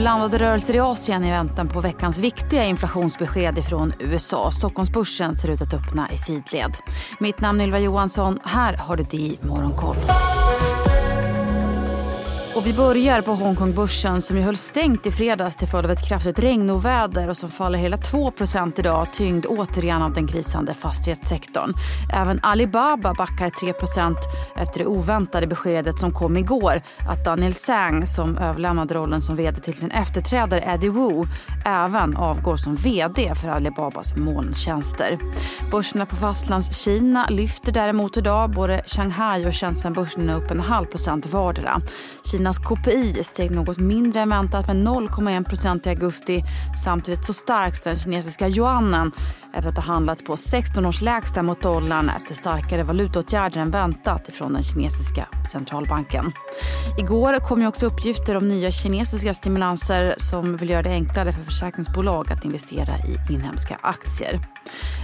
Blandade rörelser i Asien i väntan på veckans viktiga inflationsbesked från USA. Stockholmsbörsen ser ut att öppna i sidled. Mitt namn är Ylva Johansson. Här har du DI Morgonkoll. Och vi börjar på Hongkongbörsen som ju höll stängt i fredags till följd av ett kraftigt regnoväder och som faller hela 2% idag tyngd återigen av den krisande fastighetssektorn. Även Alibaba backar 3% efter det oväntade beskedet som kom igår att Daniel Zhang som överlämnade rollen som vd till sin efterträdare Eddie Wu även avgår som vd för Alibabas molntjänster. Börserna på fastlandskina lyfter däremot idag. Både Shanghai och Shenzhen-börsen är upp en halv procent vardera. Kinas KPI steg något mindre än väntat med 0,1% i augusti. Samtidigt så stärks den kinesiska yuanen efter att ha handlats på 16 års lägsta mot dollarn efter starkare valutaåtgärder än väntat från den kinesiska centralbanken. Igår kom ju också uppgifter om nya kinesiska stimulanser som vill göra det enklare för försäkringsbolag att investera i inhemska aktier.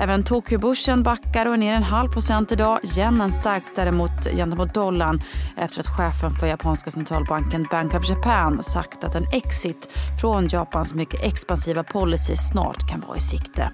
Även Tokyobörsen backar och är ner en halv procent idag. Yenen stärks däremot gentemot dollarn efter att chefen för japanska centralbanken Bank of Japan sagt att en exit från Japans mycket expansiva policy snart kan vara i sikte.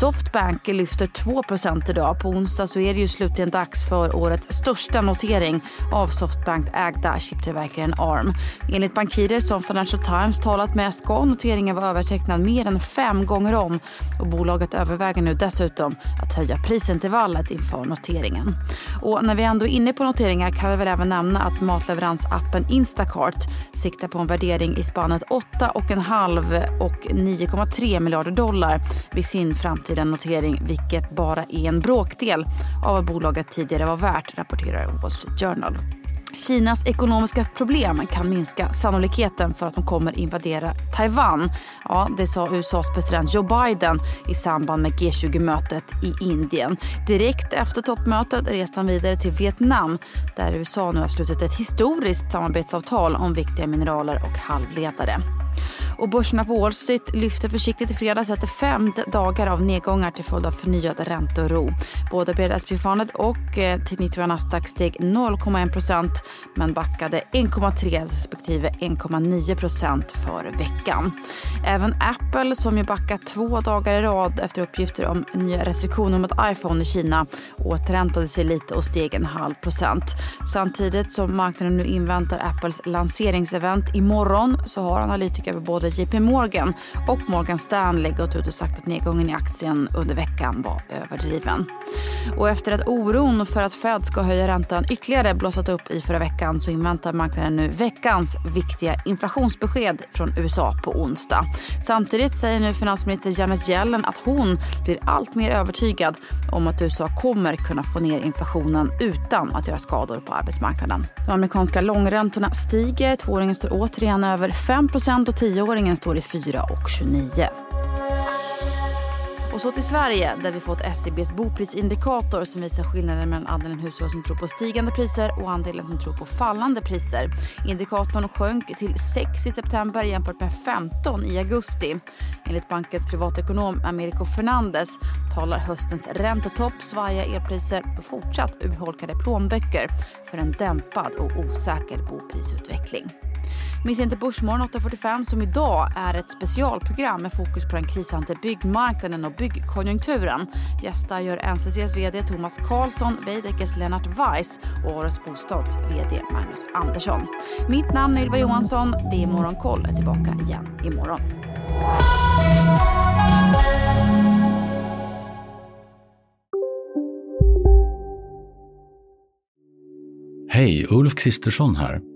Softbank lyfter 2% idag. På onsdag så är det ju slutligen dags för årets största notering av Softbank ägda chiptillverkaren ARM. Enligt bankirer som Financial Times talat med ska noteringen vara övertecknad mer än fem gånger om och bolaget överväger nu dessutom att höja prisintervallet inför noteringen. Och när vi ändå är inne på noteringar kan vi väl även nämna att matleveransappen Instacart siktar på en värdering i spannet 8,5 och 9,3 miljarder dollar vid sin framtida notering vilket bara är en bråkdel av vad bolaget tidigare var värt, rapporterar Wall Street Journal. Kinas ekonomiska problem kan minska sannolikheten för att de kommer invadera Taiwan. Ja, det sa USAs president Joe Biden i samband med G20-mötet i Indien. Direkt efter toppmötet reste han vidare till Vietnam där USA nu har slutit ett historiskt samarbetsavtal om viktiga mineraler och halvledare. Och börserna på Wall Street lyfte försiktigt i fredags efter fem dagar av nedgångar till följd av förnyad ränteoro. Både Breda S&P 500 och eh, tekniktura Nasdaq steg 0,1% men backade 1,3 respektive 1,9% för veckan. Även Apple som ju backat två dagar i rad efter uppgifter om nya restriktioner mot iPhone i Kina återhämtade sig lite och steg en halv procent. Samtidigt som marknaden nu inväntar Apples lanseringsevent imorgon så har analytiker på både JP Morgan och Morgan Stanley gått ut och sagt att nedgången i aktien under veckan var överdriven. Och efter att oron för att Fed ska höja räntan ytterligare blossat upp i förra veckan så inväntar marknaden nu veckans viktiga inflationsbesked från USA på onsdag. Samtidigt säger nu finansminister Janet Yellen att hon blir allt mer övertygad om att USA kommer kunna få ner inflationen utan att göra skador på arbetsmarknaden. De amerikanska långräntorna stiger, tvååringen står återigen över 5% och tioåringen står i 4,29. Och så till Sverige där vi fått SCBs boprisindikator som visar skillnaden mellan andelen hushåll som tror på stigande priser och andelen som tror på fallande priser. Indikatorn sjönk till 6 i september jämfört med 15 i augusti. Enligt bankens privatekonom Americo Fernandez talar höstens räntetopp, svaja elpriser och fortsatt urholkade plånböcker för en dämpad och osäker boprisutveckling. Missa inte Börsmorgon 8.45 som idag är ett specialprogram med fokus på den krisande byggmarknaden och byggkonjunkturen. Gästa gör NCCs vd Thomas Karlsson, Veidekkes Lennart Weiss och Årets Bostads vd Magnus Andersson. Mitt namn är Ylva Johansson. Det är Morgonkoll. är tillbaka igen imorgon. Hej, Ulf Kristersson här.